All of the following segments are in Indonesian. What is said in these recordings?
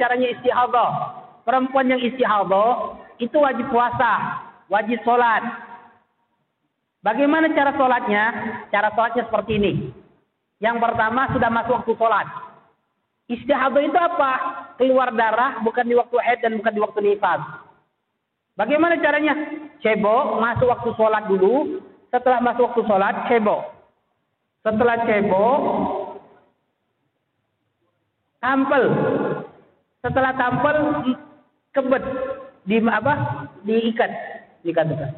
caranya istihadah? Perempuan yang istihadah itu wajib puasa, wajib sholat. Bagaimana cara sholatnya? Cara sholatnya seperti ini. Yang pertama sudah masuk waktu sholat. Istihadah itu apa? Keluar darah bukan di waktu haid dan bukan di waktu nifas. Bagaimana caranya? Cebok, masuk waktu sholat dulu. Setelah masuk waktu sholat, cebok. Setelah cebok, tampil. Setelah tampil, kebet. Di apa? Diikat. Dikatakan.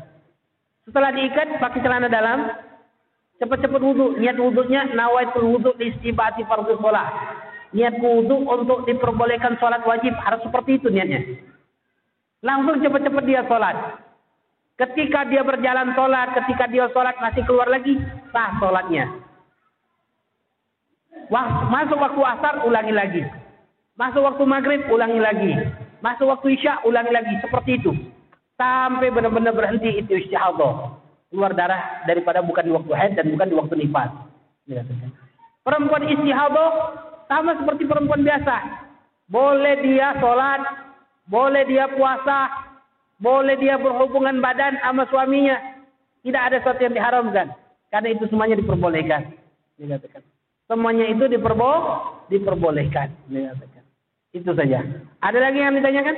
Setelah diikat, pakai celana dalam. Cepat-cepat wudhu. Niat wudhunya, nawaitul wudhu istibati fardu sholat. Niat wudhu untuk diperbolehkan sholat wajib. Harus seperti itu niatnya. Langsung cepat-cepat dia sholat. Ketika dia berjalan sholat, ketika dia sholat masih keluar lagi, sah sholatnya. Masuk waktu asar, ulangi lagi. Masuk waktu maghrib, ulangi lagi. Masuk waktu isya, ulangi lagi. Seperti itu. Sampai benar-benar berhenti itu istihadah. Keluar darah daripada bukan di waktu haid dan bukan di waktu nifas. Perempuan istihadah sama seperti perempuan biasa. Boleh dia sholat, boleh dia puasa, boleh dia berhubungan badan sama suaminya. Tidak ada sesuatu yang diharamkan. Karena itu semuanya diperbolehkan. Semuanya itu diperbo diperbolehkan. Dikatakan. Itu saja. Ada lagi yang ditanyakan?